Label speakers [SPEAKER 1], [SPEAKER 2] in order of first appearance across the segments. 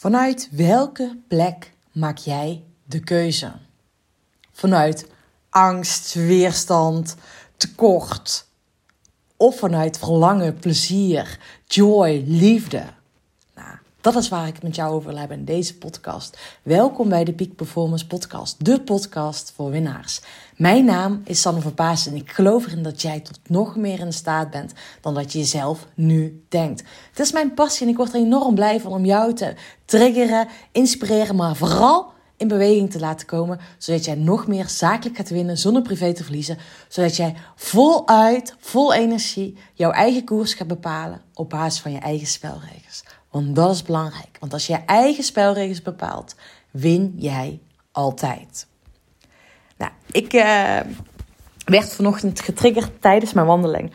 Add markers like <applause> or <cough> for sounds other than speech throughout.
[SPEAKER 1] Vanuit welke plek maak jij de keuze? Vanuit angst, weerstand, tekort? Of vanuit verlangen, plezier, joy, liefde? Dat is waar ik het met jou over wil hebben in deze podcast. Welkom bij de Peak Performance Podcast, de podcast voor winnaars. Mijn naam is Sanne van en ik geloof erin dat jij tot nog meer in staat bent dan dat je jezelf nu denkt. Het is mijn passie en ik word er enorm blij van om jou te triggeren, inspireren, maar vooral in beweging te laten komen, zodat jij nog meer zakelijk gaat winnen zonder privé te verliezen, zodat jij voluit, vol energie jouw eigen koers gaat bepalen op basis van je eigen spelregels. Want dat is belangrijk, want als je je eigen spelregels bepaalt, win jij altijd. Nou, ik uh, werd vanochtend getriggerd tijdens mijn wandeling.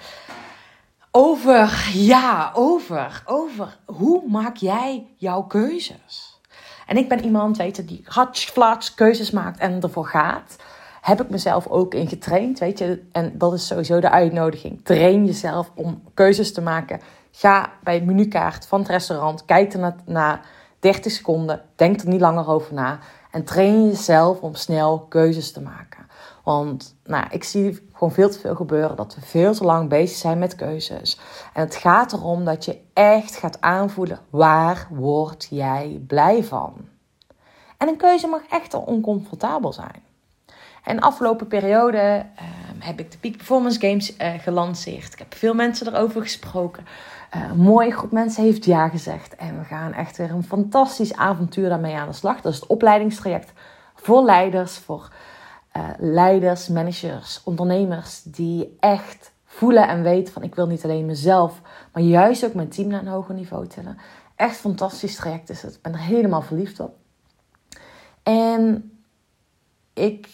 [SPEAKER 1] Over, ja, over, over hoe maak jij jouw keuzes? En ik ben iemand, weet je, die hartflats keuzes maakt en ervoor gaat. Heb ik mezelf ook in getraind, weet je. En dat is sowieso de uitnodiging. Train jezelf om keuzes te maken. Ga bij het menukaart van het restaurant, kijk er na 30 seconden, denk er niet langer over na. En train jezelf om snel keuzes te maken. Want nou, ik zie gewoon veel te veel gebeuren dat we veel te lang bezig zijn met keuzes. En het gaat erom dat je echt gaat aanvoelen waar word jij blij van. En een keuze mag echt oncomfortabel zijn. En afgelopen periode ehm, heb ik de Peak Performance Games uh, gelanceerd. Ik heb veel mensen erover gesproken. Uh, een mooie groep mensen heeft ja gezegd. En we gaan echt weer een fantastisch avontuur daarmee aan de slag. Dat is het opleidingstraject voor leiders, voor uh, leiders, managers, ondernemers die echt voelen en weten van ik wil niet alleen mezelf, maar juist ook mijn team naar een hoger niveau tillen. Echt fantastisch traject is het. Ik ben er helemaal verliefd op. En ik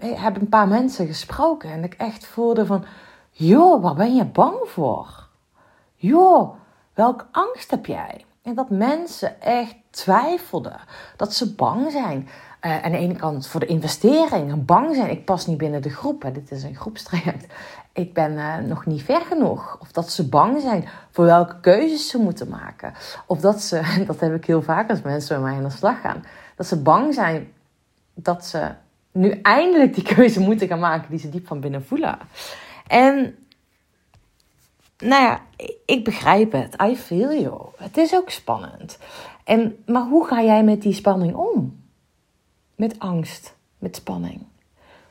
[SPEAKER 1] heb een paar mensen gesproken en ik echt voelde van, joh, waar ben je bang voor? Joh, welke angst heb jij? En dat mensen echt twijfelden, dat ze bang zijn. Uh, aan de ene kant voor de investering, bang zijn. Ik pas niet binnen de groep. Hè. Dit is een groepstraject. Ik ben uh, nog niet ver genoeg. Of dat ze bang zijn voor welke keuzes ze moeten maken. Of dat ze, <laughs> dat heb ik heel vaak als mensen bij mij aan de slag gaan. Dat ze bang zijn dat ze nu eindelijk die keuze moeten gaan maken die ze diep van binnen voelen. En nou ja, ik begrijp het. I feel you. Het is ook spannend. En, maar hoe ga jij met die spanning om? Met angst, met spanning.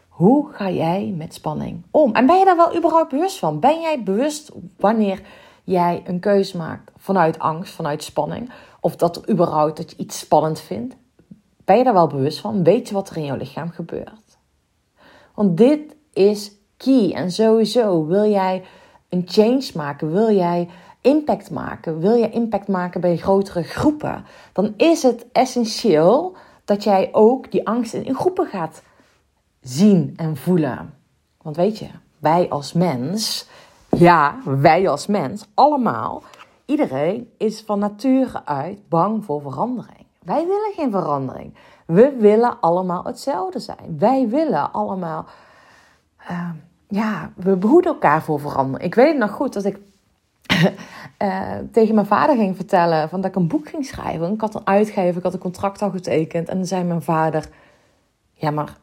[SPEAKER 1] Hoe ga jij met spanning om? En ben je daar wel überhaupt bewust van? Ben jij bewust wanneer jij een keuze maakt vanuit angst, vanuit spanning? Of dat er überhaupt dat je iets spannend vindt? Ben je daar wel bewust van? Weet je wat er in jouw lichaam gebeurt? Want dit is key. En sowieso wil jij een change maken, wil jij impact maken, wil je impact maken bij grotere groepen, dan is het essentieel dat jij ook die angst in groepen gaat zien en voelen. Want weet je, wij als mens, ja, wij als mens, allemaal, iedereen is van nature uit bang voor verandering. Wij willen geen verandering. We willen allemaal hetzelfde zijn. Wij willen allemaal, uh, ja, we behoeden elkaar voor verandering. Ik weet nog goed dat ik uh, <laughs> tegen mijn vader ging vertellen van dat ik een boek ging schrijven. Ik had een uitgever, ik had een contract al getekend. En dan zei mijn vader: Ja, maar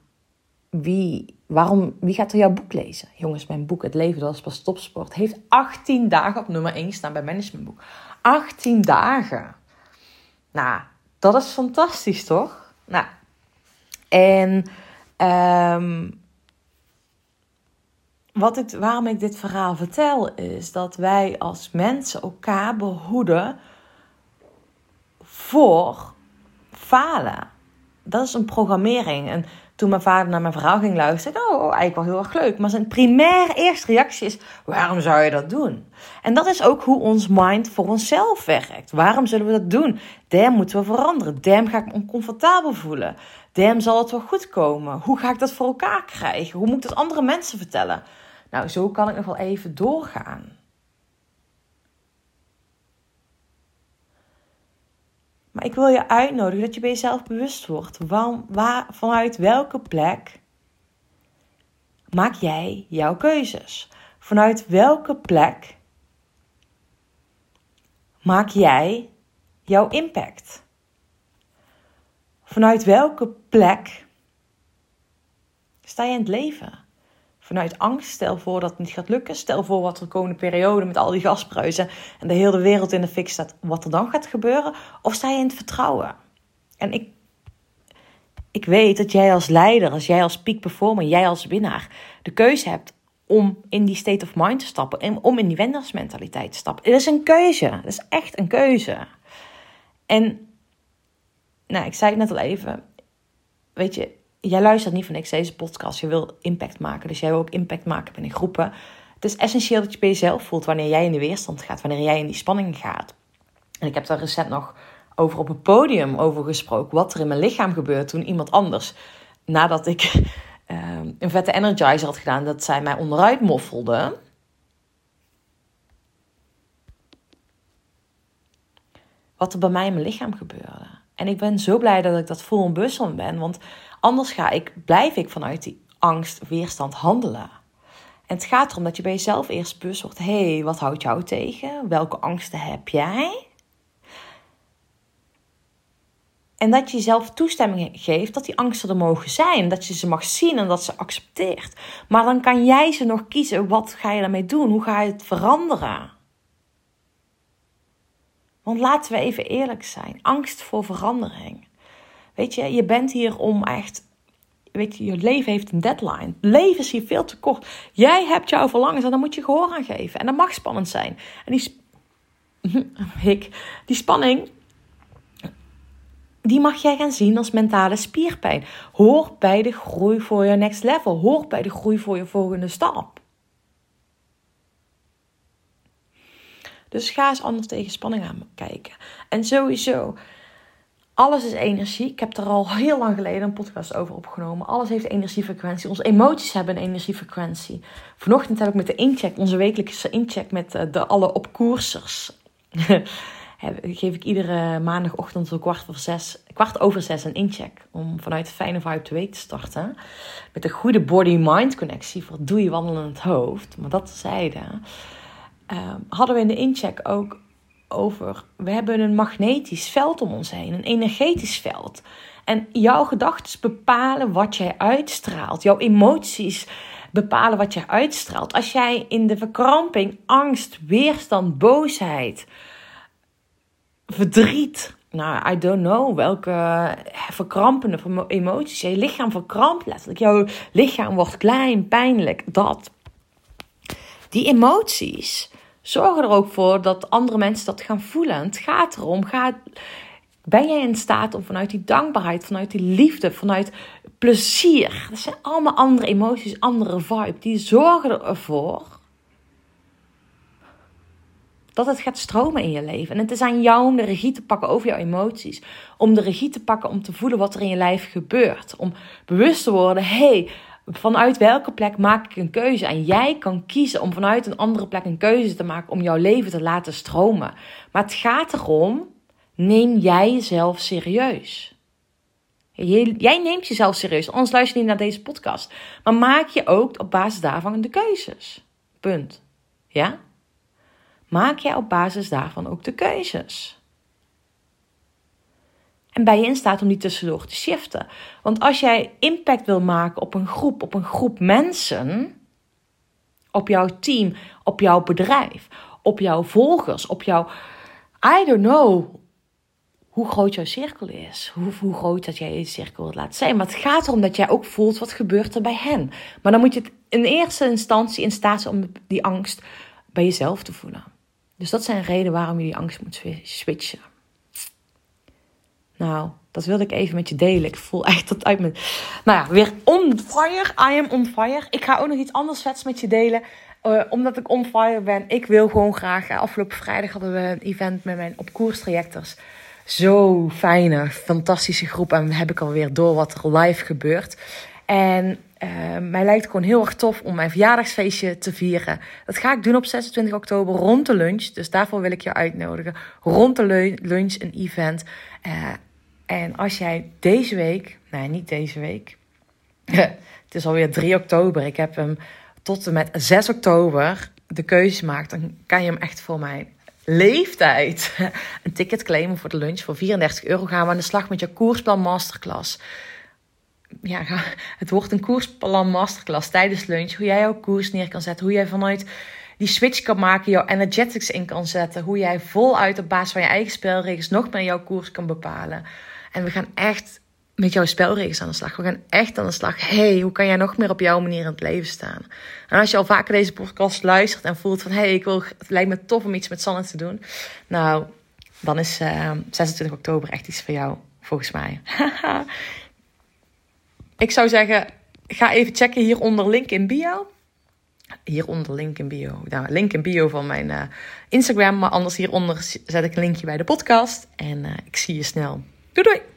[SPEAKER 1] wie, waarom, wie gaat er jouw boek lezen? Jongens, mijn boek Het Leven, dat is pas topsport. Heeft 18 dagen op nummer 1 staan bij Managementboek. 18 dagen. Nou, dat is fantastisch, toch? Nou, en um, wat ik, waarom ik dit verhaal vertel, is dat wij als mensen elkaar behoeden voor falen. Dat is een programmering. En toen mijn vader naar mijn verhaal ging luisteren, oh, eigenlijk wel heel erg leuk. Maar zijn primaire eerste reactie is: waarom zou je dat doen? En dat is ook hoe ons mind voor onszelf werkt. Waarom zullen we dat doen? Damn moeten we veranderen. Damn ga ik me oncomfortabel voelen. Damn zal het wel goed komen. Hoe ga ik dat voor elkaar krijgen? Hoe moet ik dat andere mensen vertellen? Nou, zo kan ik nog wel even doorgaan. Maar ik wil je uitnodigen dat je bij jezelf bewust wordt. Waar, waar, vanuit welke plek maak jij jouw keuzes? Vanuit welke plek maak jij jouw impact? Vanuit welke plek sta je in het leven? Vanuit angst, stel voor dat het niet gaat lukken. Stel voor wat er de komende periode met al die gasprijzen en de hele wereld in de fik staat, wat er dan gaat gebeuren. Of sta je in het vertrouwen? En ik, ik weet dat jij als leider, als jij als peak performer, jij als winnaar, de keuze hebt om in die state of mind te stappen. En om in die wennersmentaliteit te stappen. Het is een keuze. Het is echt een keuze. En, nou, ik zei het net al even. Weet je, jij luistert niet van niks deze podcast. Je wil impact maken. Dus jij wil ook impact maken binnen groepen. Het is essentieel dat je bij jezelf voelt wanneer jij in de weerstand gaat. Wanneer jij in die spanning gaat. En ik heb daar recent nog over op een podium over gesproken. Wat er in mijn lichaam gebeurt toen iemand anders, nadat ik <laughs> Ehm, een vette energizer had gedaan, dat zij mij onderuit moffelde. Wat er bij mij in mijn lichaam gebeurde. En ik ben zo blij dat ik dat voel en van ben. Want anders ga ik, blijf ik vanuit die angst, weerstand handelen. En het gaat erom dat je bij jezelf eerst bewust wordt: hé, hey, wat houdt jou tegen? Welke angsten heb jij? En dat je jezelf toestemming geeft dat die angsten er mogen zijn. Dat je ze mag zien en dat ze accepteert. Maar dan kan jij ze nog kiezen. Wat ga je daarmee doen? Hoe ga je het veranderen? Want laten we even eerlijk zijn. Angst voor verandering. Weet je, je bent hier om echt. Weet je, je leven heeft een deadline. leven is hier veel te kort. Jij hebt jouw verlangens en dan moet je gehoor aan geven. En dat mag spannend zijn. En die, <laughs> ik, die spanning die mag jij gaan zien als mentale spierpijn. Hoort bij de groei voor je next level. Hoort bij de groei voor je volgende stap. Dus ga eens anders tegen spanning aan kijken. En sowieso, alles is energie. Ik heb er al heel lang geleden een podcast over opgenomen. Alles heeft energiefrequentie. Onze emoties hebben een energiefrequentie. Vanochtend heb ik met de incheck, onze wekelijkse incheck met eh, de alle opkoersers. <laughs> geef ik iedere maandagochtend om kwart, voor zes, kwart over zes een incheck. Om vanuit fijne vibe de week te starten. Met een goede body-mind connectie voor doe je wandelen in het hoofd. Maar dat zeiden. Uh, hadden we in de incheck ook over. We hebben een magnetisch veld om ons heen, een energetisch veld. En jouw gedachten bepalen wat jij uitstraalt. Jouw emoties bepalen wat jij uitstraalt. Als jij in de verkramping, angst, weerstand, boosheid verdriet. Nou, I don't know welke verkrampende emoties. Je lichaam verkrampt letterlijk. Jouw lichaam wordt klein, pijnlijk. Dat. Die emoties zorgen er ook voor dat andere mensen dat gaan voelen. Het gaat erom, gaat, ben jij in staat om vanuit die dankbaarheid, vanuit die liefde, vanuit plezier. Dat zijn allemaal andere emoties, andere vibe. Die zorgen ervoor dat het gaat stromen in je leven. En het is aan jou om de regie te pakken over jouw emoties. Om de regie te pakken om te voelen wat er in je lijf gebeurt. Om bewust te worden, hey, vanuit welke plek maak ik een keuze? En jij kan kiezen om vanuit een andere plek een keuze te maken om jouw leven te laten stromen. Maar het gaat erom, neem jij jezelf serieus. Jij neemt jezelf serieus, anders luister je niet naar deze podcast. Maar maak je ook op basis daarvan de keuzes. Punt. Ja? maak jij op basis daarvan ook de keuzes. En ben je in staat om die tussendoor te shiften. Want als jij impact wil maken op een groep, op een groep mensen, op jouw team, op jouw bedrijf, op jouw volgers, op jouw. I don't know hoe groot jouw cirkel is. Hoe, hoe groot dat jij je cirkel laten zijn. Maar het gaat erom dat jij ook voelt wat gebeurt er bij hen. Maar dan moet je in eerste instantie in staat zijn om die angst bij jezelf te voelen. Dus dat zijn redenen waarom je die angst moet switchen. Nou, dat wilde ik even met je delen. Ik voel echt dat uit mijn. Nou ja, weer on fire. I am on fire. Ik ga ook nog iets anders vets met je delen. Uh, omdat ik on fire ben. Ik wil gewoon graag. Afgelopen vrijdag hadden we een event met mijn op koerstrajectors. Zo fijne, fantastische groep. En heb ik alweer door wat er live gebeurt. En uh, mij lijkt het gewoon heel erg tof om mijn verjaardagsfeestje te vieren. Dat ga ik doen op 26 oktober rond de lunch. Dus daarvoor wil ik je uitnodigen. Rond de lunch een event. Uh, en als jij deze week, nee niet deze week. <laughs> het is alweer 3 oktober. Ik heb hem tot en met 6 oktober de keuze gemaakt. Dan kan je hem echt voor mij leeftijd <laughs> een ticket claimen voor de lunch. Voor 34 euro gaan we aan de slag met je koersplan masterclass. Ja, het wordt een koersplan masterclass tijdens lunch. Hoe jij jouw koers neer kan zetten. Hoe jij vanuit die switch kan maken, jouw energetics in kan zetten. Hoe jij voluit op basis van je eigen spelregels nog meer jouw koers kan bepalen. En we gaan echt met jouw spelregels aan de slag. We gaan echt aan de slag. hey, hoe kan jij nog meer op jouw manier in het leven staan? En als je al vaker deze podcast luistert en voelt van... hey, ik wil, het lijkt me tof om iets met Sanne te doen. Nou, dan is uh, ehm, 26 oktober echt iets voor jou, volgens mij. <laughs> ik zou zeggen, ga even checken hieronder link in bio. Hieronder link in bio. Nou, link in bio van mijn uh, Instagram. Maar anders hieronder zet ik een linkje bij de podcast. En uh, ik zie je snel. Doei doei!